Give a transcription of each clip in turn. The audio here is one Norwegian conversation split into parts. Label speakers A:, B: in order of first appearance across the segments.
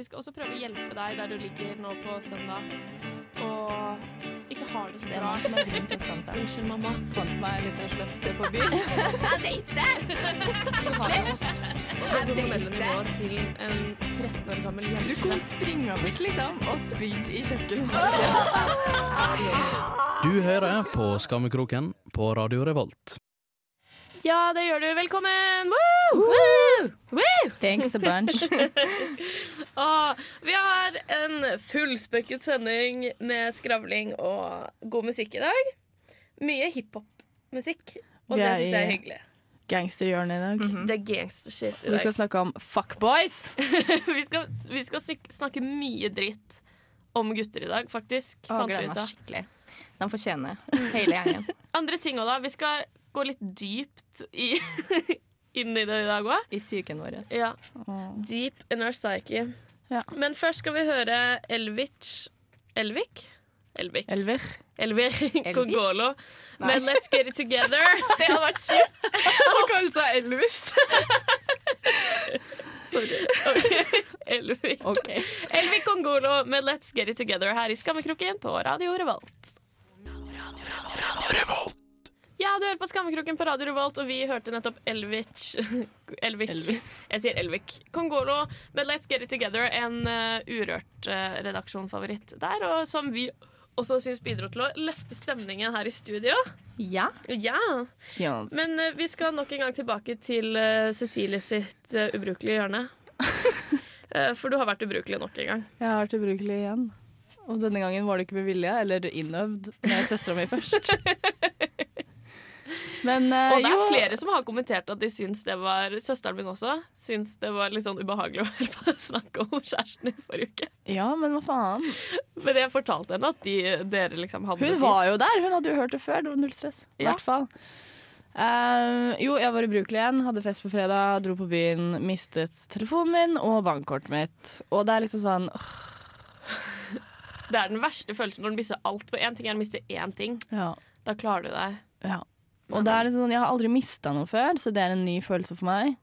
A: Vi skal også prøve å hjelpe deg der du ligger nå på søndag og ikke har det så
B: Det er
A: bra. Unnskyld, mamma.
C: Fant meg en liten slefse på byen.
B: Jeg vet det!
A: Det hormonelle nivået til en 13 år gammel jente.
B: Du kom springende liksom og spydde i kjøkkenvasken.
D: Du hører på Skammekroken på Radio Revolt.
A: Ja, det gjør du. Velkommen! Woo! Woo!
C: Thanks a bunch.
A: Og vi har en fullspekket sending med skravling og god musikk i dag. Mye hiphop-musikk, og det syns jeg er hyggelig.
C: Gangsterhjørnet i dag.
A: Det er gangstershit i dag.
C: Vi skal snakke om fuckboys.
A: vi skal, vi skal snakke mye dritt om gutter i dag, faktisk.
B: Å, gleder meg skikkelig. De fortjener hele gjengen.
A: Andre ting òg, da. Vi skal gå litt dypt i, inn i det i dag òg.
B: I psyken vår.
A: Ja. Deep in our psyche.
C: Ja.
A: Men først skal vi høre Elvich Elvik? Elvik.
C: Elvir.
A: Elvir Kongolo Men Let's Get It Together.
B: Det hadde vært kjipt.
C: Han kaller seg Elvis.
A: Sorry. Elvik. Elvik Kongolo med Let's Get It Together her i Skammekroken på Radio Revolt. Radio Revolt. Ja, du hører på Skammekroken på Radio Revolt, og vi hørte nettopp Elvich Elvik.
C: Elvis.
A: Jeg sier Elvik. Kongolo med Let's Get It Together, en uh, urørt uh, redaksjonfavoritt der, og som vi også syns bidro til å løfte stemningen her i studio.
B: Ja.
A: Ja,
C: Yes.
A: Men uh, vi skal nok en gang tilbake til Cecilie sitt ubrukelige hjørne. For du har vært ubrukelig nok en gang.
C: Jeg har vært ubrukelig igjen. Og denne gangen var det ikke med vilje, eller innøvd med søstera mi først. Men uh,
A: Og det er
C: jo
A: flere som har kommentert at de syns det var Søsteren min også syns det var litt sånn ubehagelig å høre på snakke om kjæresten i forrige uke.
C: Ja, men hva faen?
A: Men jeg fortalte henne at de, dere liksom hadde
C: Hun var jo der. Hun hadde jo hørt det før. Det var null stress. I
A: Ja.
C: hvert fall. Uh, jo, jeg var ubrukelig igjen. Hadde fest på fredag, dro på byen, mistet telefonen min og bankkortet mitt. Og det er liksom sånn
A: Det er den verste følelsen når du mister alt på én ting. er å miste én ting.
C: Ja.
A: Da klarer du deg.
C: ja. Og det er liksom sånn, jeg har aldri mista noe før, så det er en ny følelse for meg.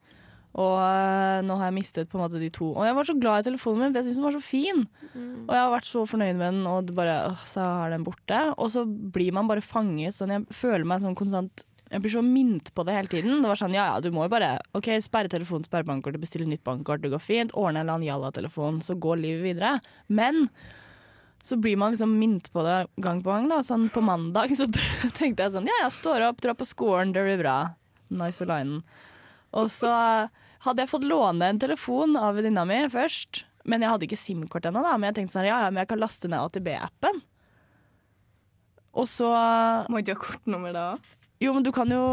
C: Og eh, nå har jeg mistet på en måte de to. Og jeg var så glad i telefonen min, for jeg syns den var så fin. Og jeg har vært så fornøyd med den, og det bare, åh, så er den borte. Og så blir man bare fanget. Sånn, jeg føler meg sånn konstant Jeg blir så minnet på det hele tiden. Det var sånn, ja ja, du må jo bare OK, sperre telefonen, sperre bankkortet, bestille nytt bankkort, det går fint. Ordne en eller annen jalla-telefon, så går livet videre. Men så blir man liksom minnet på det gang på gang. da Sånn På mandag så tenkte jeg sånn Ja, jeg står opp, drar på skolen, det blir bra. Nice og linen. Og så hadde jeg fått låne en telefon av venninna mi først. Men jeg hadde ikke SIM-kort ennå, da. Men jeg tenkte sånn, ja, ja, men jeg kan laste ned ATB-appen. Og så
B: Må ikke ha kortnummer da?
C: Jo, men du kan jo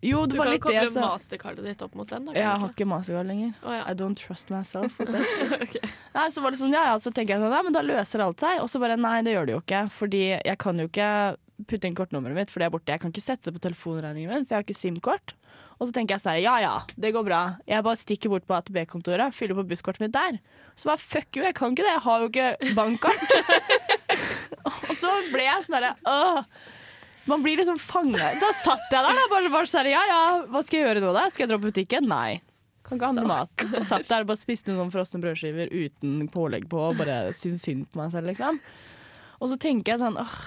C: Jo, det
A: Du
C: var litt det jeg sa.
A: mastercardet ditt opp mot den. Da,
C: Jeg har ikke mastercard lenger.
A: Oh, ja.
C: I don't trust myself. with that shit.
A: Ok.
C: Nei, så var det sånn, ja, ja, så tenker jeg sånn, ja, men da løser alt seg. Og så bare, nei, det gjør det jo ikke. Fordi jeg kan jo ikke putte inn kortnummeret mitt, for det er borte. Jeg kan ikke sette det på telefonregningen min, for jeg har ikke SIM-kort. Og så tenker jeg sånn, ja ja, det går bra. Jeg bare stikker bort på AtB-kontoret, fyller på busskortet mitt der. Så bare, fuck you, jeg kan ikke det. Jeg har jo ikke bankkort. og så ble jeg sånn herre, åh. Man blir liksom fanget. Da satt jeg der, da. Bare, bare sånn, ja ja, hva skal jeg gjøre nå, da? Skal jeg dra på butikken? Nei. Kan ikke handle mat. Satt der og bare spiste noen frosne brødskiver uten pålegg på og bare syntes synd på meg selv, liksom. Og så tenker jeg sånn åh,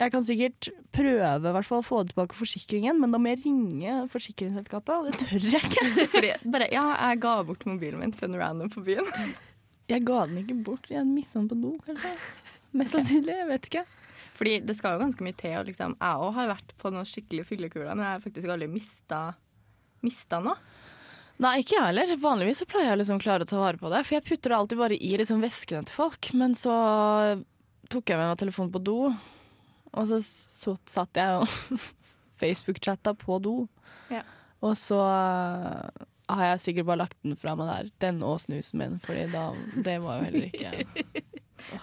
C: jeg kan sikkert prøve hvert fall å få tilbake forsikringen, men da må jeg ringe forsikringsselskapet, og det tør jeg ikke.
B: Fordi bare, ja, jeg ga bort mobilen min til en random på byen.
C: Jeg ga den ikke bort. Jeg mista den på do, kanskje. Mest sannsynlig. Jeg vet ikke.
B: Fordi det skal jo ganske mye til. Og liksom, jeg òg har vært på noen skikkelig fyllekuler, men jeg har faktisk aldri mista, mista noe.
C: Nei, ikke jeg heller. Vanligvis så pleier jeg liksom klare å ta vare på det. For jeg putter det alltid bare i liksom veskene til folk. Men så tok jeg med meg telefonen på do, og så, så satt jeg og Facebook-chatta på do.
B: Ja.
C: Og så eh, har jeg sikkert bare lagt den fra meg der. Den og snusen min, Fordi da Det var jo heller ikke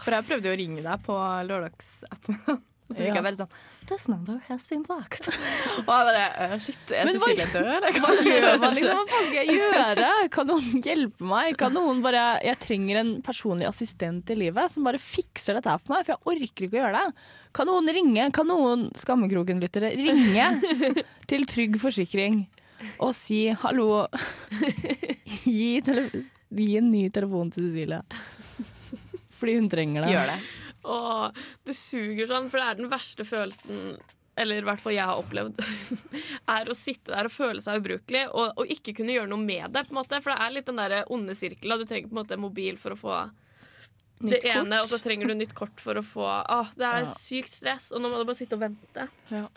B: For jeg prøvde jo å ringe deg på lørdagsettermiddag. Og så fikk jeg bare sånn This number has been blocked. Og jeg bare «Øh, Shit, er Cecilie død?
C: Hva gjør man liksom? Hva skal jeg gjøre? Kan noen hjelpe meg? Kan noen bare Jeg trenger en personlig assistent i livet som bare fikser dette her for meg, for jeg orker ikke å gjøre det. Kan noen ringe? Kan noen Skammekroken-lyttere ringe til Trygg Forsikring og si hallo, Gi, gi en ny telefon til Cecilie. Fordi hun trenger det.
B: Gjør det.
A: Og det suger sånn, for det er den verste følelsen eller i hvert fall jeg har opplevd, er å sitte der og føle seg ubrukelig og, og ikke kunne gjøre noe med det. på en måte For det er litt den der onde sirkelen. Du trenger på en måte mobil for å få det ene,
B: kort.
A: og så trenger du nytt kort for å få Åh, Det er
C: Ja.
A: sykt stress, og nå må du bare sitte og vente.
C: Ja.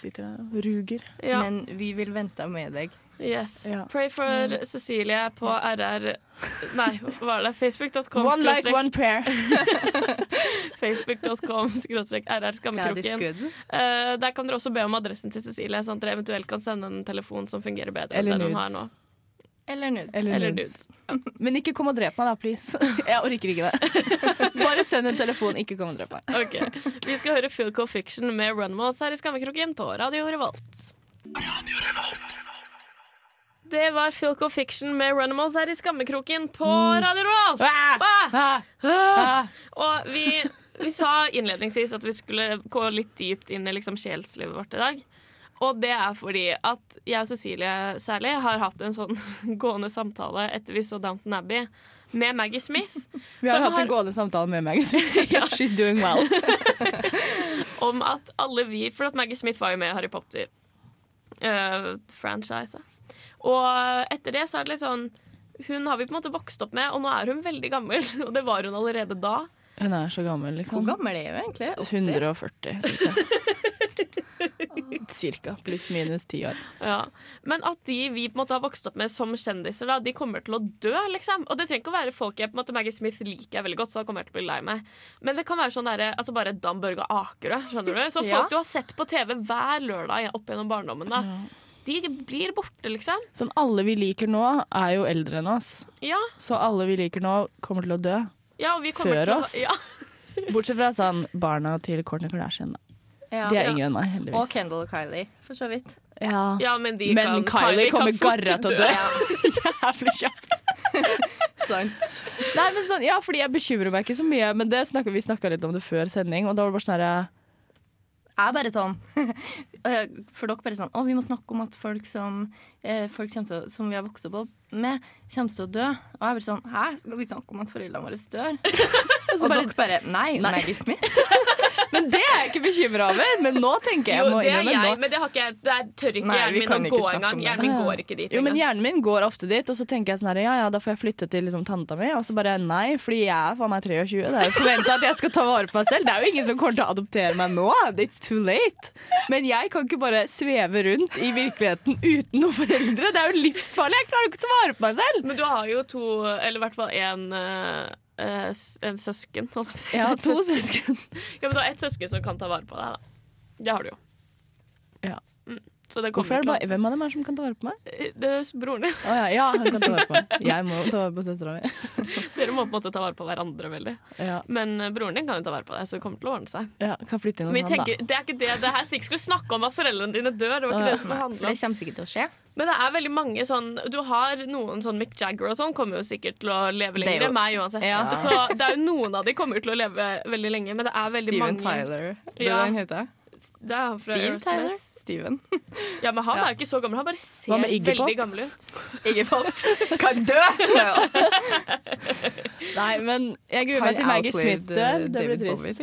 C: Sitter der og ruger.
A: Ja.
B: Men vi vil vente med deg.
A: Yes.
C: Ja.
A: Pray for Cecilie på RR Nei, hva var det? Facebook.com
C: One like, one prayer.
A: Facebook.com skråstrek RR Skammekroken. Eh, der kan dere også be om adressen til Cecilie, sånn at dere eventuelt kan sende en telefon som fungerer bedre
C: Eller
A: enn den hun har nå.
B: Eller nudes.
C: Eller,
A: Eller
C: nudes. Men ikke kom og drep meg, da, please. Jeg orker ikke det. Bare send en telefon, ikke kom og drep meg.
A: Ok, Vi skal høre Philco Fiction med Runmos her i Skammekroken på Radio Revolt. Radio Revolt. Det var Filco Fiction med Runimals her i Skammekroken på Radio Rolt. Ah!
C: Ah,
A: Ah! Og vi, vi sa innledningsvis at vi skulle gå litt dypt inn i liksom sjelslivet vårt i dag. Og det er fordi at jeg og Cecilie særlig har hatt en sånn gående samtale etter vi så Downton Abbey med Maggie Smith.
C: Vi har hatt
A: har-
C: en gående samtale med Maggie Smith. She's doing well.
A: om at alle vi For at Maggie Smith var jo med i Harry Potter-franchise. Og etter det så er det litt sånn Hun har vi på en måte vokst opp med, og nå er hun veldig gammel. Og det var hun allerede da.
C: Hun er så gammel, liksom.
B: Hvor gammel er hun egentlig?
C: 140, cirka. Cirka. Pluss minus ti år.
A: Ja. Men at de vi på en måte har vokst opp med som kjendiser, da, de kommer til å dø. liksom Og det trenger ikke å være folk jeg på en måte Maggie Smith liker jeg veldig godt, så da kommer jeg til å bli lei meg. Men det kan være sånn der, altså bare Dan Børge Akerø. Skjønner du? Så folk
B: Ja.
A: du har sett på TV hver lørdag opp gjennom barndommen. da De blir borte, liksom.
C: Sånn alle vi liker nå, er jo eldre enn oss.
A: Ja,
C: Så alle vi liker nå, kommer til å dø.
A: ja og vi kommer
C: Før
A: til å,
C: oss?
A: Ja.
C: Bortsett fra sånn barna til Kourtney Kardashian. Da.
B: Ja.
C: De er
A: Ja.
C: yngre enn meg, heldigvis. Og.
B: Kendal og Kylie, for så vidt.
C: Ja.
A: ja, men de
C: Men
A: kan,
C: Kylie kommer
A: kan fort
C: garra til å dø. Jævlig kjapt.
B: Sant.
C: Nei, men sånn, ja, fordi jeg bekymrer meg ikke så mye, men det snakket, vi snakka litt om det før sending, og da var det bare sånn herre
B: Jeg bare sånn eh, For dere bare sånn Å, vi må snakke om at folk som eh, Folk til, som vi har vokst opp med, kommer til å dø. Og jeg bare sånn Hæ, skal vi snakke om at foreldrene våre dør? og dere bare Nei,
C: Nei.
B: Maggie Smith.
C: Men det er jeg ikke bekymra over. Men nå tenker jeg
A: Jo,
C: må
A: det er
C: innrømme
A: jeg,
C: nå.
A: men det har ikke jeg. Der tør ikke
B: Nei,
A: hjernen min å gå engang. Hjernen min går ikke dit
C: Jo, men. Hjernen min går ofte dit, og så tenker jeg sånn her, ja ja, da får jeg flytte til liksom, tanta mi. Og så bare nei, fordi jeg er faen meg 23. Det er jo forventa at jeg skal ta vare på meg selv. Det er jo ingen som kommer til å adoptere meg nå. It's too late. Men jeg kan ikke bare sveve rundt i virkeligheten uten noen foreldre. Det er jo livsfarlig. Jeg klarer jo ikke å ta vare på meg selv.
A: Men du har jo to, eller i hvert fall en, eh, en søsken. holdt jeg på å si. Ja,
C: to søsken.
A: Ja, men du har ett søsken som kan ta vare på deg, da. Det har du jo.
C: Ja.
A: Mm. Så det
C: Hvorfor er det bare, hvem av dem er som kan ta vare på meg?
A: Det er broren din.
C: Oh, ja, ja, han kan ta vare på meg. Jeg må ta vare på søstera mi.
A: Dere må på en måte ta vare på hverandre veldig.
C: Ja,
A: Men eh, broren din kan jo ta vare på deg, så det kommer til å ordne seg.
C: ja, kan flytte inn hos han,
A: tenker, det er ikke det det her Stig skulle snakke om at foreldrene dine dør. Det var ikke
C: Ja.
A: det som det
B: For det kommer sikkert til å skje.
A: Men det er veldig mange sånn Du har noen sånn Mick Jagger og sånn kommer jo sikkert til å leve
B: er
A: lenger enn meg uansett.
B: Ja.
A: Så det er jo noen av de kommer til å leve veldig lenge, men det er veldig
B: Steven
A: mange
B: Tyler. Det er
A: Ja.
B: det han heter.
A: Det er han fra
B: Steve
A: Aerosmith.
B: Tyler? Steven.
A: Ja, men han
B: Ja.
A: er jo ikke så gammel. Han bare ser veldig gammel ut.
B: Iggy Pop kan dø!
C: Nei, men jeg gruer meg til Maggie Smith dør.
B: eh,
C: Det blir trist.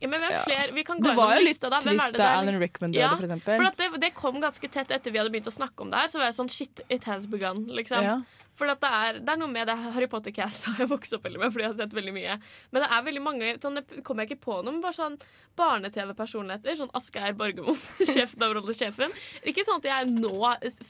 A: Ja, men vi har
C: Ja.
A: flere. Vi kan gå
C: Det var jo litt
A: da.
C: Trist
A: det
C: da? Alan Rickman døde,
A: Ja,
C: for
A: For
C: eksempel.
A: at det, det kom ganske tett etter vi hadde begynt å snakke om det her. Så var jeg sånn shit, it has begun, liksom.
C: Ja.
A: For at det, er, det er noe med det Harry Potter-cast har jeg vokst opp veldig med, fordi jeg har sett veldig mye. Men det er veldig mange sånn, Det kommer jeg ikke på noe, men bare sånn barne-TV-personligheter. Sånn Asgeir Borgermoen, sjefen av rollesjefen. Ikke sånn at jeg nå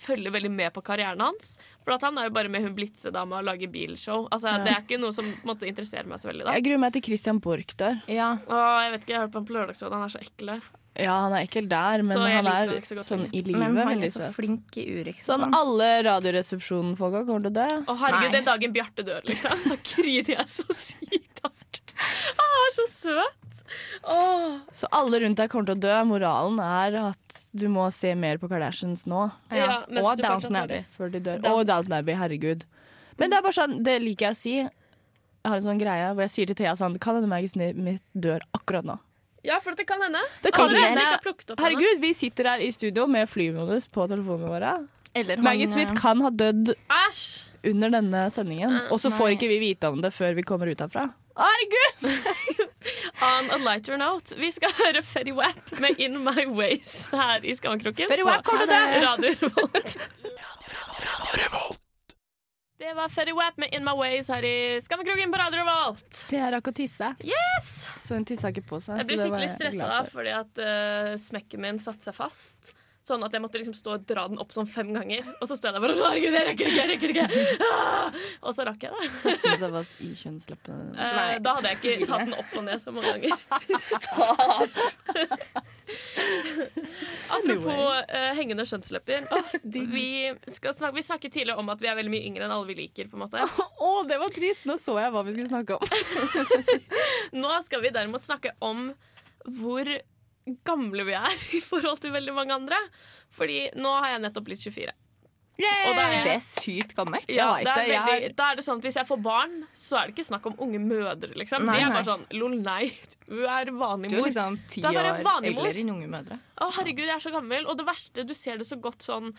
A: følger veldig med på karrieren hans. For at han er jo bare med hun blitsedama og lager bilshow. Altså, Det er ikke noe som på en måte interesserer meg så veldig. da
C: Jeg gruer meg til Christian Borch dør.
B: Ja.
A: Åh, jeg vet ikke, jeg har hørt på han på Lørdagsrådet. Han er så ekkel.
C: Ja, han er ekkel der, men han er
A: han så
C: sånn i livet
B: Men han er så flink i Urix.
C: Sånn alle Radioresepsjonen-folka kommer til å dø.
A: Å herregud,
B: Nei.
A: den dagen Bjarte dør, liksom. Da griner jeg så sykt hardt. Han er så søt. Åh.
C: Så alle rundt deg kommer til å dø. Moralen er at du må se mer på Kardashians nå
B: Ja.
A: Ja,
B: Og Downton Abbey.
C: før de dør. Og Downton Abbey, herregud. Men det er bare sånn, det liker jeg å si. Jeg har en sånn greie hvor jeg sier til Thea sånn Kan hende magasinet mitt dør akkurat nå?
A: Ja, for det kan hende.
C: Det kan
A: Alle
C: hende.
A: ikke har plukket opp Herregud,
C: Herregud, vi sitter her i studio med flymodus på telefonene våre.
B: Eller han,
C: Maggie Smith
B: eh,
C: kan ha dødd
A: Æsj!
C: under denne sendingen. Og så får ikke vi vite om det før vi kommer ut herfra. Herregud!
A: On a lighter note, vi skal høre Ferry Wap med In My Ways her i Skammekroken.
B: Ferry Wap, kommer Radio, radio,
A: Radio Revolt. Det var Ferry Wap med In My Ways her i Skammekroken på Radio Revolt.
C: Det jeg rakk å tisse.
A: Yes!
C: Så hun tissa ikke på seg.
A: Jeg ble skikkelig stressa
C: for.
A: fordi at uh, smekken min satte seg fast. Sånn at jeg måtte liksom stå og dra den opp sånn fem ganger. Og så sto jeg der bare Herregud, jeg rekker det ikke! jeg rekker det ikke ah! Og så rakk jeg det.
C: Satte seg fast i kjønnsleppene.
B: Uh,
A: da hadde jeg ikke tatt den opp og ned så mange ganger. Apropos uh, hengende skjønnslepper. vi, skal snakke, vi snakket tidligere om at vi er veldig mye yngre enn alle vi liker. på en måte
C: Å, det var trist! Nå så jeg hva vi skulle snakke om.
A: Nå skal vi derimot snakke om hvor gamle vi er i forhold til veldig mange andre. Fordi nå har jeg nettopp blitt 24. Og da er
B: Det er sykt gammelt.
A: Ja,
C: Jeg
A: det
C: vet
A: er
C: det,
A: veldig, da er det sånn at Hvis jeg får barn, så er det ikke snakk om unge mødre. liksom
B: Nei,
A: De er bare sånn Lol, nei, du er vanlig
B: Du er
A: mor.
B: liksom ti år
A: mor.
B: eldre enn unge mødre.
A: Å, herregud, jeg er så gammel. Og det verste, du ser det så godt sånn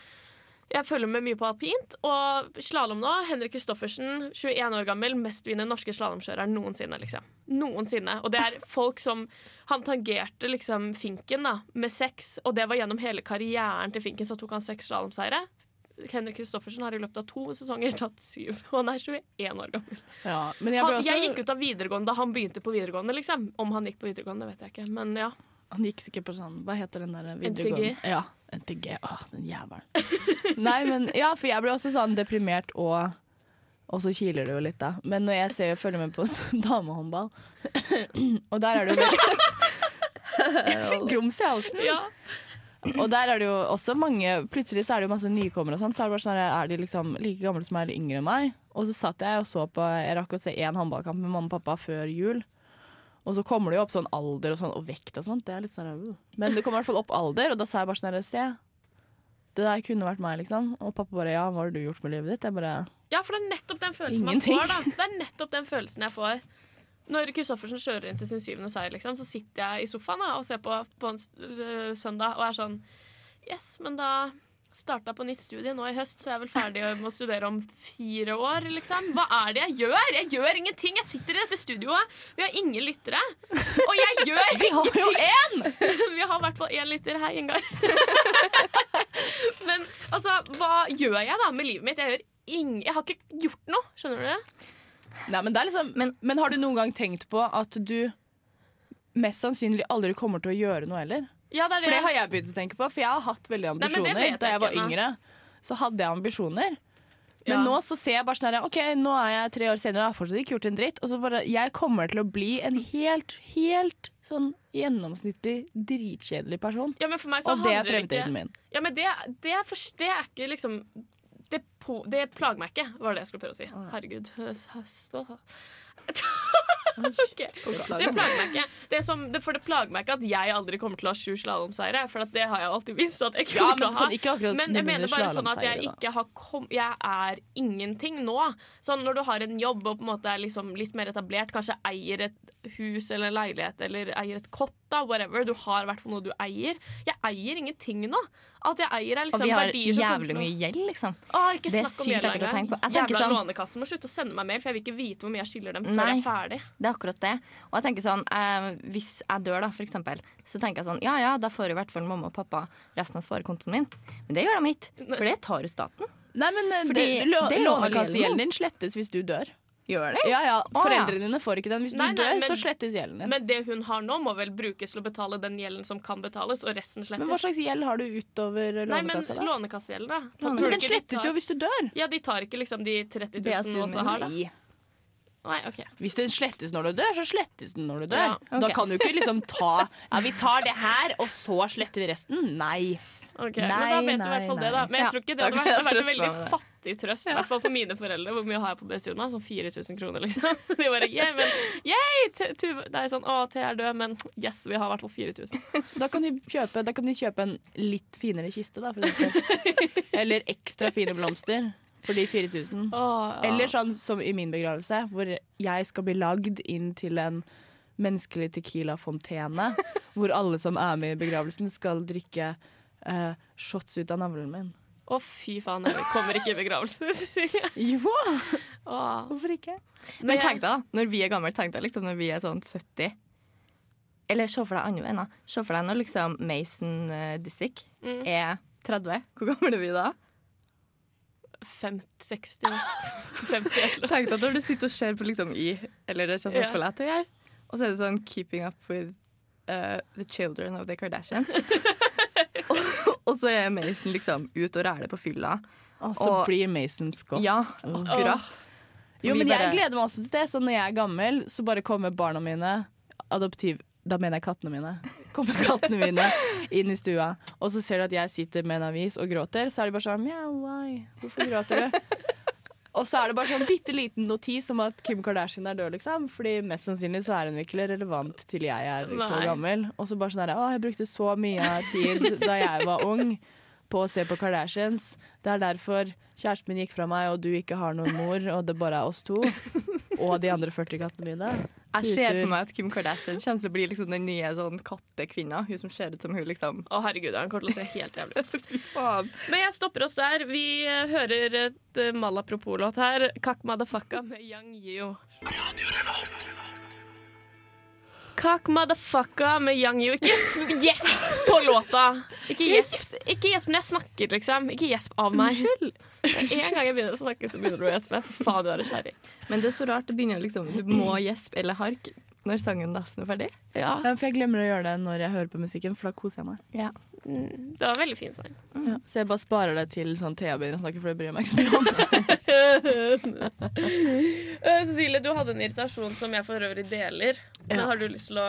A: Jeg følger med mye på alpint. Og slalåm nå. Henrik Kristoffersen, 21 år gammel, mestvinnende norske slalåmkjører noensinne. liksom Noensinne. Og det er folk som Han tangerte liksom Finken da med seks, og det var gjennom hele karrieren til Finken. Så tok han seks slalåmseire. Henrik Kristoffersen har i løpet av to sesonger tatt syv. Og han er 21 år gammel.
C: Ja, men jeg,
A: Han,
C: også,
A: jeg gikk ut av videregående da han begynte på videregående. liksom Om han gikk på videregående, vet jeg ikke. Men ja.
C: han gikk sikkert på sånn Hva heter den der
A: NTG.
C: videregående? Ja, NTG. Åh, den jævelen. Nei, men ja, for jeg ble også sånn deprimert og og så kiler det jo litt, da. Men når jeg ser, følger med på damehåndball, og der er det jo veldig Jeg fikk grums i halsen.
A: ja.
C: Og der er det jo også mange Plutselig så er det jo masse nykommere og sånn. Så er det bare sånn her, Er de liksom like gamle som meg eller yngre enn meg? Og så satt jeg og så på Jeg rakk å se én håndballkamp med mamma og pappa før jul. Og så kommer det jo opp sånn alder og, sånn, og vekt og sånt. Det er litt sånn uh. Men det kommer i hvert fall opp alder, og da sa jeg bare sånn her Se. Det der kunne vært meg, liksom. Og pappa bare Ja, hva har du gjort med livet ditt? Jeg bare
A: Ja, for det er nettopp den følelsen
C: Ingenting.
A: man får. da Det er nettopp den følelsen jeg får Når Kristoffersen kjører inn til sin syvende seier, liksom, så sitter jeg i sofaen da, og ser på på en øh, søndag og er sånn Yes, men da starta på nytt studie nå i høst, så jeg er vel ferdig med å studere om fire år, liksom. Hva er det jeg gjør? Jeg gjør ingenting. Jeg sitter i dette studioet. Vi har ingen lyttere. Og jeg gjør ingenting!
C: Vi har jo én!
A: Vi har i hvert fall én lytter. Hei, Ingar. Men altså, hva gjør jeg da med livet mitt? Jeg, gjør ing jeg har ikke gjort noe. Skjønner du det?
C: Nei, men, det liksom, men, men har du noen gang tenkt på at du mest sannsynlig aldri kommer til å gjøre noe heller?
A: Ja, det er
C: For
A: det.
C: det har jeg begynt å tenke på, for jeg har hatt veldig ambisjoner.
A: Nei, jeg
C: da jeg var
A: ikke,
C: yngre, så hadde jeg ambisjoner. Men
A: Ja.
C: nå så ser jeg bare sånn her OK, nå er jeg tre år senere og har fortsatt ikke gjort en dritt. Og så bare Jeg kommer til å bli en helt, helt sånn gjennomsnittlig dritkjedelig person.
A: Ja,
C: Og det er fremtiden
A: ikke
C: min.
A: Ja, men det, det, er det er ikke liksom det, på, det plager meg ikke, var det jeg skulle prøve å si. Herregud. okay. Det meg ikke. Det er som, det, for det ikke at jeg aldri kommer til å ha sju slalåmseire. For det har jeg alltid visst at jeg ikke
C: Ja,
A: kommer til å ha.
C: sånn, akkurat
A: Men jeg mener bare sånn at jeg ikke har kom, Jeg er ingenting nå. Sånn når du har en jobb og på en måte er liksom litt mer etablert, kanskje eier et hus eller en leilighet eller eier et kott, da, whatever. Du har i hvert fall noe du eier. Jeg eier ingenting nå. Alt jeg eier, er
B: Og
A: liksom
B: vi har
A: verdier som kommer
B: jævlig
A: til å-
B: mye gjeld, liksom.
A: Å, ikke
B: Det er sykt ekkelt å tenke på. Jeg
A: Jævla
B: sånn-
A: Lånekassen må slutte å sende meg mail, for jeg vil ikke vite hvor mye jeg skylder dem før
B: Nei.
A: jeg er ferdig.
B: Det er akkurat det. Og jeg tenker sånn, eh, Hvis jeg dør, da, for eksempel, så tenker jeg sånn Ja ja, da får i hvert fall mamma og pappa resten av sparekontoen min. Men det gjør de ikke, for det tar jo staten.
C: Nei, men eh,
B: Fordi
C: det, lå,
B: det er
C: Lånekassegjelden din slettes hvis du dør.
B: Gjør det?
C: Ja, ja, Foreldrene dine får ikke den. Hvis
A: Nei,
C: du
A: nei,
C: dør,
A: men-
C: så slettes gjelden din.
A: Men det hun har nå, må vel brukes til å betale den gjelden som kan betales, og resten slettes.
C: Men hva slags gjeld har du utover
A: Nei, men
C: Lånekassa? da?
A: da.
C: Men den
A: slettes de tar-
C: jo hvis du dør.
A: Ja, de tar ikke liksom de 30 000
B: BSU-en
A: også har, da.
C: Nei.
A: okay.
C: Hvis den slettes når du dør, så slettes den når du dør.
A: Ja,
C: Da kan du ikke liksom ta Ja, vi tar det her, og så sletter vi resten. Nei.
A: Ok,
C: Nei,
A: men da vet du i hvert fall det, da. Men jeg
B: Ja,
A: tror ikke det hadde vært, det hadde vært en veldig fattig trøst. I hvert fall for mine foreldre. Hvor mye har jeg på BSU nå? Sånn 4000 kroner, liksom. De bare, yeah, men, yay! Det er sånn, å, T er død, men yes, vi har i hvert fall 4000.
C: Da kan, de kjøpe, da kan de kjøpe en litt finere kiste, da. For. Eller ekstra fine blomster for de 4000.
A: Åh, ja.
C: Eller sånn som i min begravelse, hvor jeg skal bli lagd inn til en menneskelig tequila-fontene. hvor alle som er med i begravelsen, skal drikke eh, shots ut av navlen min.
A: Å, fy faen, jeg kommer ikke i begravelsen, Cecilie.
C: Jo,
A: Oh.
C: hvorfor ikke?
B: Men tenk deg, da, når vi er gamle, tenk deg liksom når vi er sånn 70 Eller se for deg andre veien. Se for deg når liksom Mason uh, Disick
A: Mm.
B: er 30. Hvor gamle er vi da?
A: 50, 60 50 et eller annet.
B: Tenk deg når du sitter og ser på liksom i Eller det ser sånn
A: Ja.
B: på lett å gjøre. Og så er det sånn 'Keeping up with uh, the children of the Kardashians'. og, så er Mason liksom ute og ræler på fylla.
C: Og så
B: Og-
C: blir Mason Scott.
B: Ja, akkurat.
C: Jo, men
B: bare-
C: jeg gleder meg også til det. Så når jeg er gammel, så bare kommer barna mine Adoptiv Da mener jeg kattene mine. Kommer kattene mine inn i stua, og så ser de at jeg sitter med en avis og gråter. Så er de bare sånn Mjau, why? Hvorfor gråter du? Og så er det bare sånn bitte liten notis om at Kim Kardashian er død, liksom. Fordi mest sannsynlig så er hun ikke relevant til jeg er så
A: Nei.
C: gammel. Og så bare sånn her Å, jeg brukte så mye tid da jeg var ung på å se på Kardashians. Det er derfor kjæresten min gikk fra meg, og du ikke har noen mor, og det bare er oss to. Og de andre 40 kattene mine.
B: Jeg ser for meg at Kim Kardashian kommer til å bli liksom den nye sånn kattekvinna. Hun som ser ut som hun liksom
A: Å, herregud, han kommer til å se helt jævlig ut.
B: Fy faen.
A: Men jeg stopper oss der. Vi eh, hører et uh, Malapropos-låt her. Kak Madafaka med Yang Yu. Kakk motherfucker med Young Yu. Ikke gjesp på låta! Ikke gjesp ikke gjesp når jeg snakker, liksom. Ikke gjesp av meg. En gang jeg begynner å snakke, så begynner du å gjespe. Faen, du er kjerring.
B: Men det er så rart. Det begynner liksom Du må gjespe eller hark når sangen nesten er ferdig.
A: Ja,
C: Ja, for jeg glemmer å gjøre det når jeg hører på musikken, for da koser jeg meg.
B: Ja.
A: mm, det var en veldig fin sang.
C: Ja. Så jeg bare sparer det til sånn Thea begynner å snakke, for det bryr jeg meg ikke så mye om.
A: Eh, Cecilie, du hadde en irritasjon som jeg for øvrig deler. Men har du lyst til å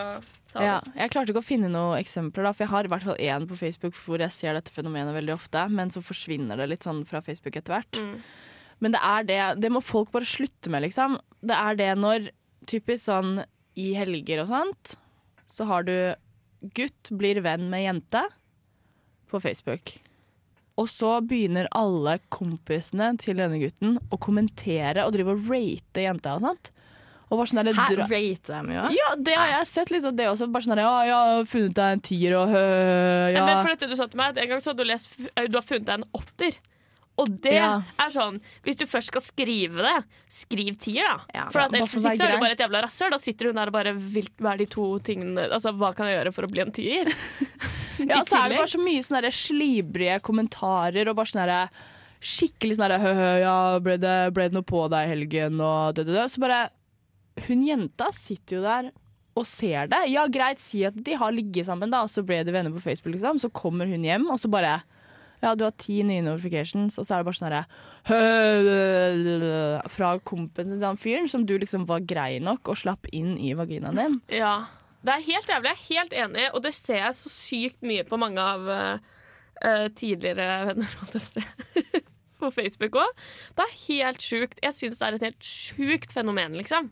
A: ta
C: Ja,
A: den?
C: jeg klarte ikke å finne noen eksempler, da, for jeg har i hvert fall én på Facebook hvor jeg ser dette fenomenet veldig ofte, men så forsvinner det litt sånn fra Facebook etter hvert.
A: Mm.
C: Men det er det Det må folk bare slutte med, liksom. Det er det når typisk sånn i helger og sånt, så har du gutt blir venn med jente på Facebook. Og så begynner alle kompisene til denne gutten å kommentere og drive og rate jenta og sånt. Og bare sånn
B: Hæ, rate dem jo?
C: ja, det har jeg sett litt av det også. Bare sånn der, ja, jeg har funnet deg en tier og hø, ja.
A: Men for dette du sa til meg, at En gang så hadde du, lest, du har funnet deg en åtter. Og det
C: Ja.
A: er sånn Hvis du først skal skrive det, skriv tier, da.
B: Ja,
A: for at ellers er,
C: er
A: det bare et jævla rasshøl. Da sitter hun der og bare Hva er de to tingene Altså, hva kan jeg gjøre for å bli en tier?
C: Ja,
A: og
C: så er det bare så mye sånne slibrige kommentarer og bare sånn herre skikkelig sånn hø, ja, ble det, ble det noe på deg i helgen og død, død, død. Så bare Hun jenta sitter jo der og ser det. Ja, greit, si at de har ligget sammen, da, og så ble de venner på Facebook, liksom. Så kommer hun hjem, og så bare ja, du har ti nye notifications, og så er det bare sånn herre Fra kompisen til den fyren som du liksom var grei nok og slapp inn i vaginaen din.
A: Ja. Det er helt jævlig. Jeg er helt enig, og det ser jeg så sykt mye på mange av eh, tidligere venner, holdt jeg på Facebook òg. Det er helt sjukt. Jeg syns det er et helt sjukt fenomen, liksom.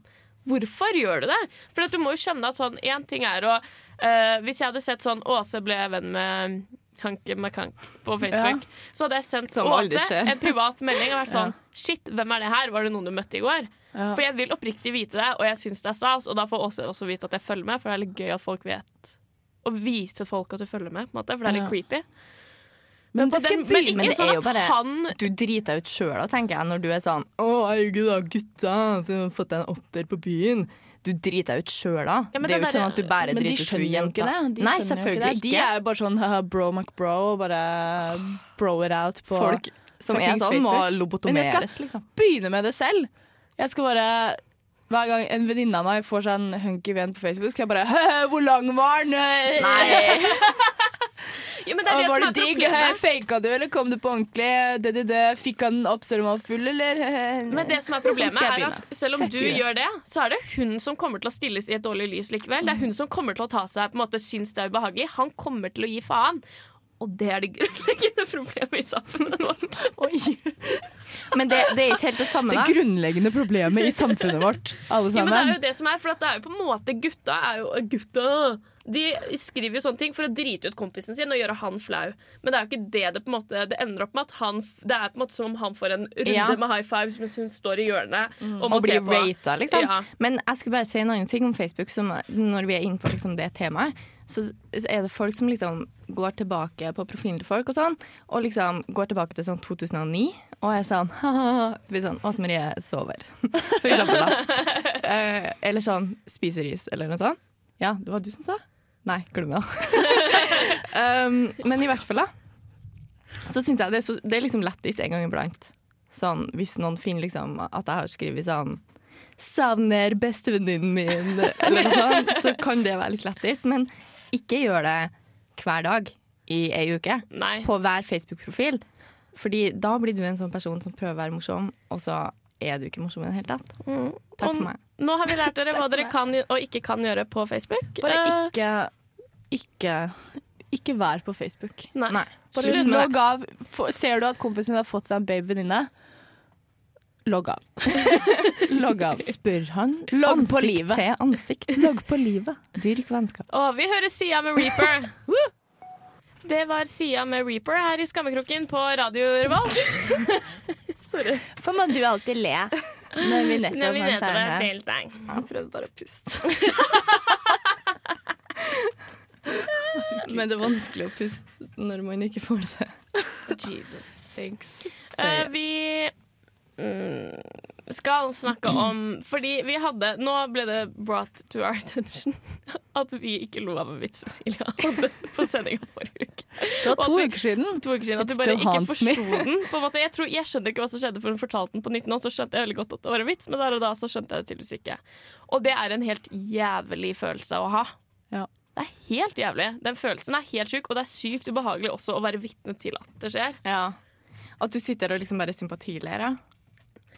A: Hvorfor gjør du det? For du må jo skjønne at sånn Én ting er å uh, Hvis jeg hadde sett sånn Åse ble venn med Hanke McHank på Facebook, så hadde jeg sendt
B: Som
A: Åse en privat melding og vært sånn Shit, hvem er det her? Var det noen du møtte i går?
C: Ja.
A: For jeg vil oppriktig vite det, og jeg syns det er stas. Og da får Åse også vite at jeg følger med, for det er litt gøy at folk vet. Å vise folk at du følger med, måte, for det er litt
C: Ja.
A: creepy.
C: Men men,
A: den- men ikke sånn at
B: bare-
A: han
B: Du driter deg ut sjøl da, tenker jeg, når du er sånn Å, herregud da, gutta som har fått deg en åtter på byen. Du driter deg ut sjøl da.
A: Ja,
B: det er jo ikke sånn at du bare driter ut hun
C: jo
B: jenta.
C: De
B: Nei, selvfølgelig
C: ikke. De er bare sånn bro McBro, og bare bro it out på
B: Folk som er sånn, må
C: lobotomeres, Men jeg skal
B: liksom.
C: begynne med det selv. Jeg skal bare hver gang en venninne av meg får seg en hunky venn på Facebook, skal jeg bare «Hø, Hvor lang var den?
B: Nei.
A: ja, men det er det
C: var
A: som
C: det
A: er
C: digg?
A: problemet.
C: Faka du, eller kom du på ordentlig? Det, det, det. Fikk han opp selv om var full, eller?
A: Men det som er
C: Sånn
A: problemet er at selv om du gjør det, så er det hun som kommer til å stilles i et dårlig lys likevel. Det er hun som kommer til å ta seg på en måte syns det er ubehagelig. Han kommer til å gi faen. Og det er det grunnleggende problemet i samfunnet vårt.
C: Oi.
B: Men det, det er ikke helt det samme, da?
C: Det grunnleggende problemet i samfunnet vårt, alle sammen.
A: Ja, men det er jo det som er, for det er jo på en måte gutta er jo Gutta! De skriver jo sånne ting for å drite ut kompisen sin og gjøre han flau. Men det er jo ikke det det på en måte Det ender opp med at han Det er på en måte som om han får en runde
B: Ja.
A: med high fives mens hun står i hjørnet og må
B: Og
A: blir
B: rata, liksom.
A: Ja.
B: Men jeg skulle bare si en annen ting om Facebook. Som, når vi er inne på liksom, det temaet, så er det folk som liksom går tilbake på profilen til folk og sånn, og liksom går tilbake til sånn 2009, og er sånn blir sånn Åse Marie sover, for eksempel. da. Eh, eller sånn spiser is, eller noe sånt. Ja, det var du som sa? Nei, glem det. um, men i hvert fall, da. Så syns jeg det er, så, det er liksom lættis en gang iblant. Sånn, hvis noen finner liksom at jeg har skrevet sånn 'Savner bestevenninnen min', eller noe sånt, så kan det være litt lættis. Men ikke gjør det hver dag i ei uke
A: Nei.
B: på hver Facebook-profil. Fordi da blir du en sånn person som prøver å være morsom, og så er du ikke morsom i det hele tatt. Takk for meg.
A: Nå har vi lært dere hva dere kan og ikke kan gjøre på Facebook.
C: Bare ikke Ikke Ikke vær på Facebook.
A: Nei.
B: Nei.
C: Bare
B: slutt med det.
C: logg av. Få- Ser du at kompisen din har fått seg en babyvenninne, logg av. logg av.
B: Spør han
C: Logg på
B: ansikt
C: livet.
B: til ansikt.
C: Logg på livet.
B: Dyrk vennskap.
A: Å, vi hører Sia med Reaper. Det var Sia med Reaper her i Skammekroken på Radio Revolt.
B: For må du alltid le når vi nettopp
A: Når vi nettopp er feil sang.
B: Han prøvde bare å puste. Men det er vanskelig å puste når man ikke får det.
A: Jesus.
B: Thanks.
A: Eh, vi skal snakke om Fordi vi hadde Nå ble det brought to our attention at vi ikke lo av en vits Cecilia hadde på sendinga forrige uke.
C: Det var to
A: du,
C: uker siden.
A: To uker siden At du bare ikke forsto den. På en måte. Jeg, tror, jeg skjønner ikke hva som skjedde, for hun fortalte den på nytt nå. Så skjønte jeg veldig godt at det var en vits, men der og da så skjønte jeg det tydeligvis ikke. Og det er en helt jævlig følelse å ha.
C: Ja.
A: Det er helt jævlig. Den følelsen er helt sjuk, og det er sykt ubehagelig også å være vitne til at det skjer.
B: Ja. At du sitter og liksom bare sympatilerer,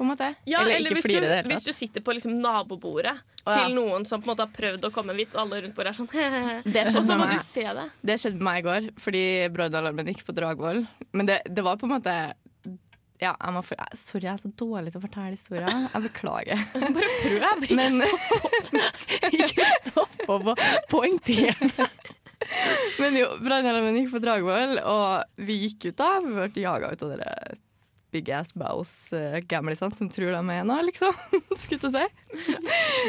B: på en måte.
A: Ja, eller,
B: ikke
A: hvis, du,
B: det
A: hvis du sitter på liksom nabobordet
B: oh, ja.
A: til noen som på en måte har prøvd å komme en vits, og alle rundt bordet er sånn
B: Det
A: Og så må
B: med
A: du se det.
B: Det skjedde med meg i går, fordi brannalarmen gikk på Dragvoll. Men det, det var på en måte ja, jeg må, for, Sorry, jeg er så dårlig til å fortelle historier. Jeg beklager.
A: Bare prøv. ikke
B: Men,
C: Ikke stopp igjen poengtere.
B: men jo, brannalarmen gikk på Dragvoll, og vi gikk ut da. Vi ble jaga ut av dere big ass bows-gamlisene som tror de er noe, liksom. Skulle jeg si.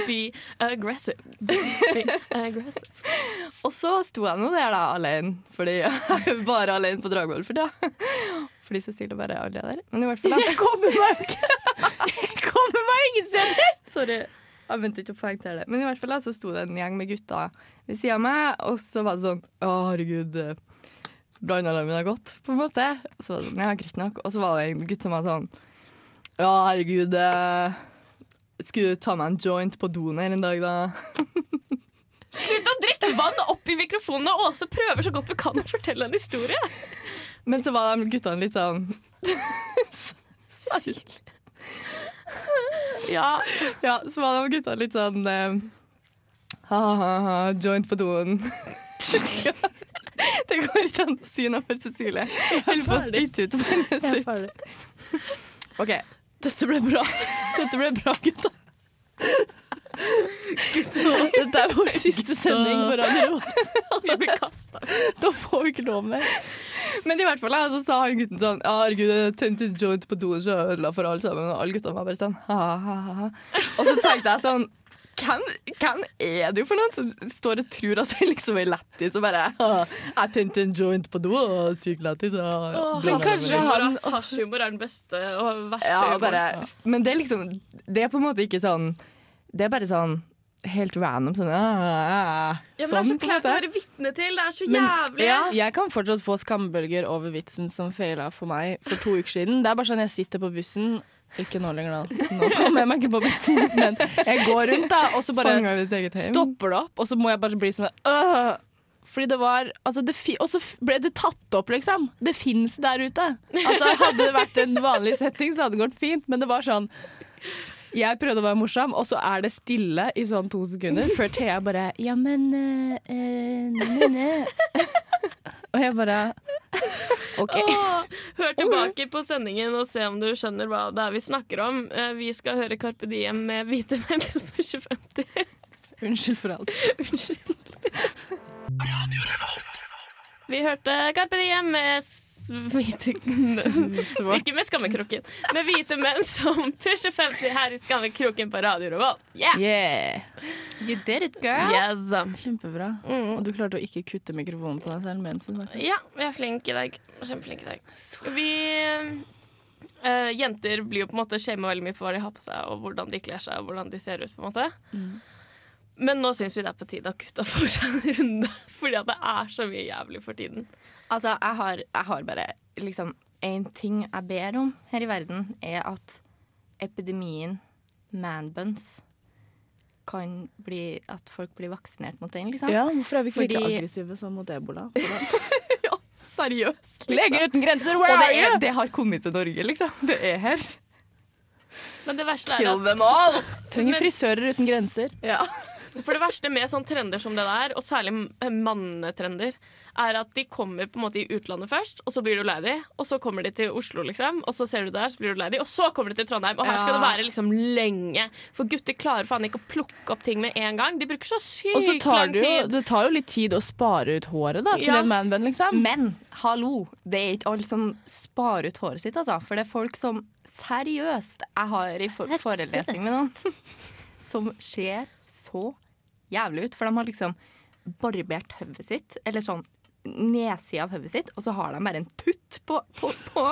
A: Be aggressive. Be aggressive.
B: Og så sto jeg nå der da alene, fordi jeg er bare alene på Dragvoll for tida. Fordi Cecilie bare er der. Men i hvert fall da.
C: Jeg kommer meg Jeg kommer meg ingen steder!
B: Sorry. Jeg mente ikke å poengtere det. Men i hvert fall da, så sto det en gjeng med gutter ved sida av meg, og så var det sånn Å, herregud, eh, brannalarmen har gått, på en måte. Så var det sånn, ja, greit nok. Og så var det en gutt som var sånn Ja, herregud, eh, skulle du ta meg en joint på doen her en dag, da?
A: Slutt å drikke vann opp i mikrofonen, og Åse prøver så godt du kan å fortelle en historie.
B: Men så var de guttene litt sånn
A: Cecilie. Ja.
B: Ja, så var de guttene litt sånn eh, Ha-ha-ha, joint på doen. det går ikke an å si noe for Cecilie. Jeg holder på å spytte ut vannet sitt. OK.
C: Dette ble bra. Dette ble bra, gutta. Dette er vår siste sending på radio.
A: Vi blir kasta.
C: Da får vi ikke lov mer.
B: Men i hvert fall da, så sa han gutten sånn Ja, herregud, jeg tente en joint på så jeg ødela for alle sammen. Og alle guttene var bare sånn ha-ha-ha. Og så tenkte jeg sånn hvem, hvem er du for noen som står og tror at det liksom er lættis og bare Jeg tente en joint på do, og sykt lættis. og bla,
C: kanskje
B: bla».
C: han-
A: Hasjhumor er den beste og verste
B: Ja, bare, men det er liksom Det er på en måte ikke sånn Det er bare sånn helt random. Sånn,
A: Ja, men det er
B: sånn,
A: så klart å være vitne til. Det er så
B: Men-
A: jævlig.
B: ja.
C: Jeg kan fortsatt få skambølger over vitsen som feila for meg for to uker siden. Det er bare sånn jeg sitter på bussen. Ikke nå lenger, da. Nå kommer jeg meg ikke på bussen. Men jeg går rundt, da, og så bare stopper det opp, og så må jeg bare bli sånn øh. Fordi det var altså det Og så ble det tatt opp, liksom. Det fins der ute. Altså Hadde det vært en vanlig setting, så hadde det gått fint, men det var sånn Jeg prøvde å være morsom, og så er det stille i sånn to sekunder før Thea bare Ja, men øh, øh, ne. Og jeg bare OK.
A: Åh, hør tilbake på sendingen og se om du skjønner hva det er vi snakker om. Eh, Vi skal høre Carpe Diem med hvite menn som er 2050.
C: Unnskyld for alt.
A: Unnskyld. Vi hørte Carpe Diem med hvite Ikke med skammekroken, med hvite menn som pusher 50 her i skammekroken på Radio Revolt. Yeah!
C: Yeah.
B: You did it, girl.
A: Yes.
C: Kjempebra.
A: Mm.
C: Og du klarte å ikke kutte mikrofonen på deg selv mens du snakket.
A: Ja, vi er flinke i dag. Kjempeflinke i dag. Vi uh, Jenter blir jo på en måte shama veldig mye for hva de har på seg, og hvordan de kler seg, og hvordan de ser ut. på en måte Men nå syns vi det er på tide at gutta får seg en runde, fordi at det er så mye jævlig for tiden.
B: Altså, jeg har, jeg har bare liksom én ting jeg ber om her i verden, er at epidemien manbuns kan bli At folk blir vaksinert mot den, liksom.
C: Ja, Hvorfor er vi ikke like aggressive som mot ebola?
B: ja, Seriøst.
C: Leger uten grenser, where are you?
B: det har kommet til Norge, liksom. Det er her.
A: Men det verste er
B: Kill
A: at
B: them all!
C: Trenger frisører uten grenser.
B: Ja.
A: For det verste med sånne trender som det der, og særlig mannetrender, er at de kommer på en måte i utlandet først, og så blir du lei de, og så kommer de til Oslo, liksom, og så ser du der, så blir du lei de, og så kommer de til Trondheim, og her skal
B: Ja.
A: det være liksom lenge. For gutter klarer faen ikke å plukke opp ting med en gang. De bruker så
C: Og
A: sykt lang
C: tid. jo,
A: tid.
C: det tar jo litt tid å spare ut håret da, til
A: Ja.
C: en manbun, liksom.
B: Men hallo, det er ikke alle som sparer ut håret sitt, altså. For det er folk som seriøst Jeg har i for forelesning med noen som ser så jævlig ut. For de har liksom barbert hodet sitt, eller sånn nedsida av hodet sitt, og så har de bare en tutt på, på, på,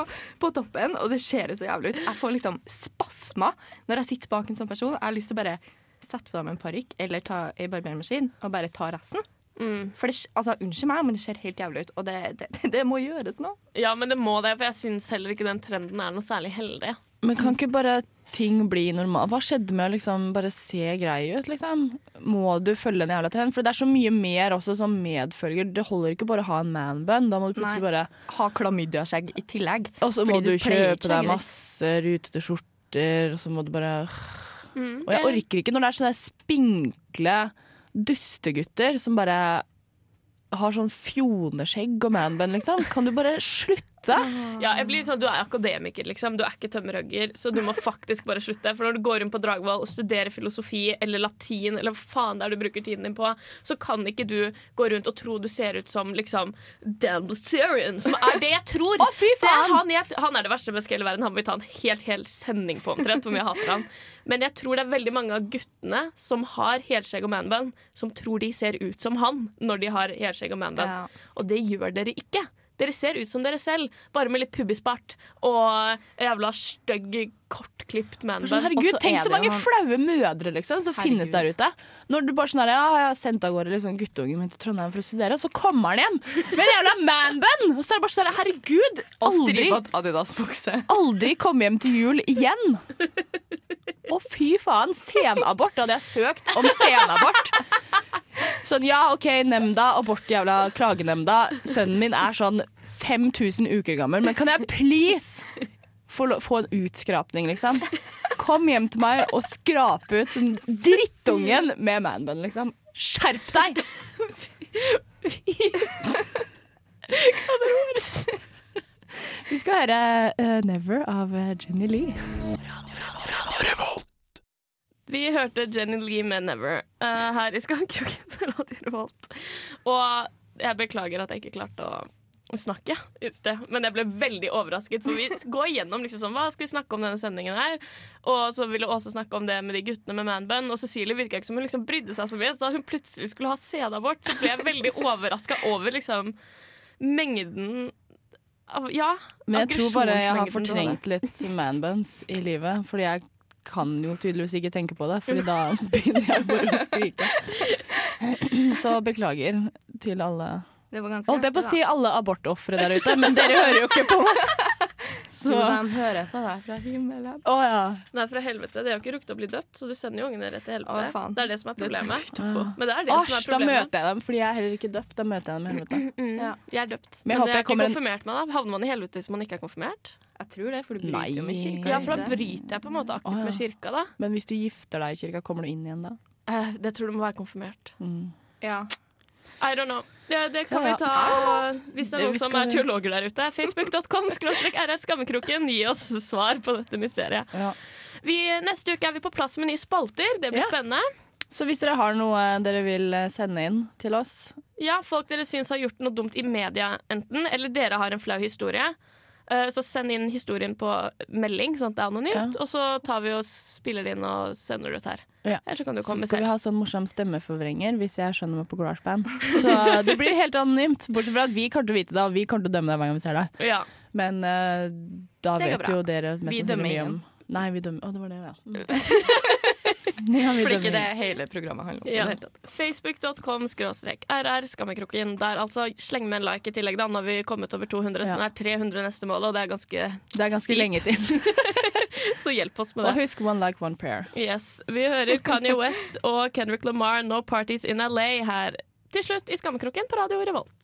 B: på toppen, og det ser jo så jævlig ut. Jeg får liksom spasmer når jeg sitter bak en sånn person. Jeg har lyst til å bare sette på dem en parykk eller ta ei barbermaskin og bare ta resten.
A: Mm.
B: For det, altså, Unnskyld meg, men det ser helt jævlig ut, og det, det, det må gjøres nå.
A: Ja, men det må det, for jeg syns heller ikke den trenden er noe særlig heldig.
C: Men kan ikke bare ting bli normalt? Hva skjedde med å liksom bare se grei ut, liksom? Må du følge en jævla trend? For det er så mye mer også som medfølger. Det holder ikke bare å ha en manbun. Da må du plutselig
B: Nei.
C: bare
B: Ha klamydiaskjegg i tillegg.
C: Og så må du
B: du
C: kjøpe deg masse rutete skjorter, og så må du bare
A: Mm.
C: Og jeg orker ikke når det er sånne spinkle dustegutter som bare har sånn fjoneskjegg og manbun, liksom. Kan du bare slutte?
A: Ja, jeg blir sånn, Du er akademiker, liksom. Du er ikke tømmerhogger. Så du må faktisk bare slutte. For når du går rundt på Dragvoll og studerer filosofi eller latin, eller hva faen det er du bruker tiden din på, så kan ikke du gå rundt og tro du ser ut som liksom Dan Blazerian, som er det jeg tror.
B: Å, fy
A: Det er
B: faen!
A: han, jeg, han er det verste mennesket i hele verden. Han vil ta en helt hel sending på omtrent hvor mye jeg hater han. Men jeg tror det er veldig mange av guttene som har helskjegg og manbun, som tror de ser ut som han når de har helskjegg og manbun.
B: Ja.
A: Og det gjør dere ikke. Dere ser ut som dere selv, bare med litt pubisbart og jævla stygg, kortklipt manbun.
C: Sånn, herregud, tenk så mange flaue mødre liksom, som finnes der ute. Når du bare sånn her, ja, jeg har sendt av gårde liksom, guttungen min til Trondheim for å studere, og så kommer han hjem med en jævla manbun! Og så er det bare sånn her, herregud, aldri, aldri komme hjem til jul igjen! Å, fy faen, senabort. Da hadde jeg søkt om senabort. Sånn, ja, OK, nemnda, abort, jævla klagenemnda. Sønnen min er sånn 5000 uker gammel, men kan jeg please få, en utskrapning, liksom? Kom hjem til meg og skrape ut den drittungen med manbun, liksom. Skjerp deg! Vi skal høre uh, 'Never' av eh, Jenny Lee.
A: Vi hørte Jenny Lee med 'Never' uh, her i Skankroken på Radio Revolt. Og jeg beklager at jeg ikke klarte å snakke i sted, men jeg ble veldig overrasket. For vi går igjennom liksom sånn, hva skal vi snakke om denne sendingen her. Og så ville Åse snakke om det med de guttene med manbun. Og Cecilie virka ikke som hun liksom brydde seg så mye. Så da hun plutselig skulle ha sædabort, så ble jeg veldig overraska over liksom mengden Ja.
C: Men jeg tror bare jeg har fortrengt litt manbuns i livet. Fordi jeg kan jo tydeligvis ikke tenke på det, Fordi da begynner jeg bare å skrike. Så beklager til alle
B: Det var ganske
C: Holdt jeg på å si alle abortofre der ute, men dere hører jo ikke på. Så
B: Jo, de hører på deg fra himmelen.
C: ja.
A: Nei, fra helvete. Det er jo ikke rukket å bli dødt, så du sender jo ungene rett til helvete.
B: Å,
A: det er det som er problemet.
B: Det
A: Men det er det som er problemet.
C: da møter jeg dem, fordi jeg er heller ikke døpt. Da møter jeg dem i helvete.
A: Mm,
B: Ja.
A: Jeg er døpt.
C: Men
A: Men,
C: jeg
A: det er ikke
C: en-
A: konfirmert meg da. Havner man i helvete hvis man ikke er konfirmert?
B: Jeg tror det, for du bryter jo med kirka.
A: Ja, for da bryter jeg på en måte aktivt
C: Å, ja.
A: med kirka, da.
C: Men hvis du gifter deg i kirka, kommer du inn igjen da?
A: Eh, det tror du må være konfirmert.
C: Mm.
B: Ja.
A: I don't know. Ja, det kan
C: Ja, ja.
A: vi ta hvis det er noen som er teologer der ute. Facebook.com RR Skammekroken. Gi oss svar på dette mysteriet.
C: Ja.
A: Vi, neste uke er vi på plass med nye spalter. Det blir
B: Ja.
A: spennende.
C: Så hvis dere har noe dere vil eh, sende inn til oss
A: Ja, folk dere syns har gjort noe dumt i media, enten, eller dere har en flau historie. eh, Så send inn historien på melding, sånn at det er anonymt. Og så tar vi og spiller det inn og sender det ut her.
C: Ja.
A: Eller så kan du
C: Så
A: komme
C: skal vi ha sånn morsom stemmeforvrenger hvis jeg skjønner meg på GarageBand. Så det blir helt anonymt. Bortsett fra at vi kommer til å vite det, og vi kommer til å dømme deg hver gang vi ser deg.
A: Ja.
C: Men uh, da
B: Det
C: vet jo dere mest sannsynlig mye om. Nei, vi dømmer Å, det var det, ja. Mm. ja
B: For ikke det hele programmet handler om.
A: Ja. Facebook.com skråstrek RR Skammekroken. Der altså Sleng med en like i tillegg, da. når vi er kommet over 200, så nå er 300 neste mål, og det er ganske
C: Det er ganske
A: Stiv.
C: lenge til.
A: Så hjelp oss med det.
C: Og husk one like, one prayer.
A: Yes. Vi hører Kanye West og Kendrick Lamar, No Parties in LA, her til slutt i Skammekroken på Radio Revolt.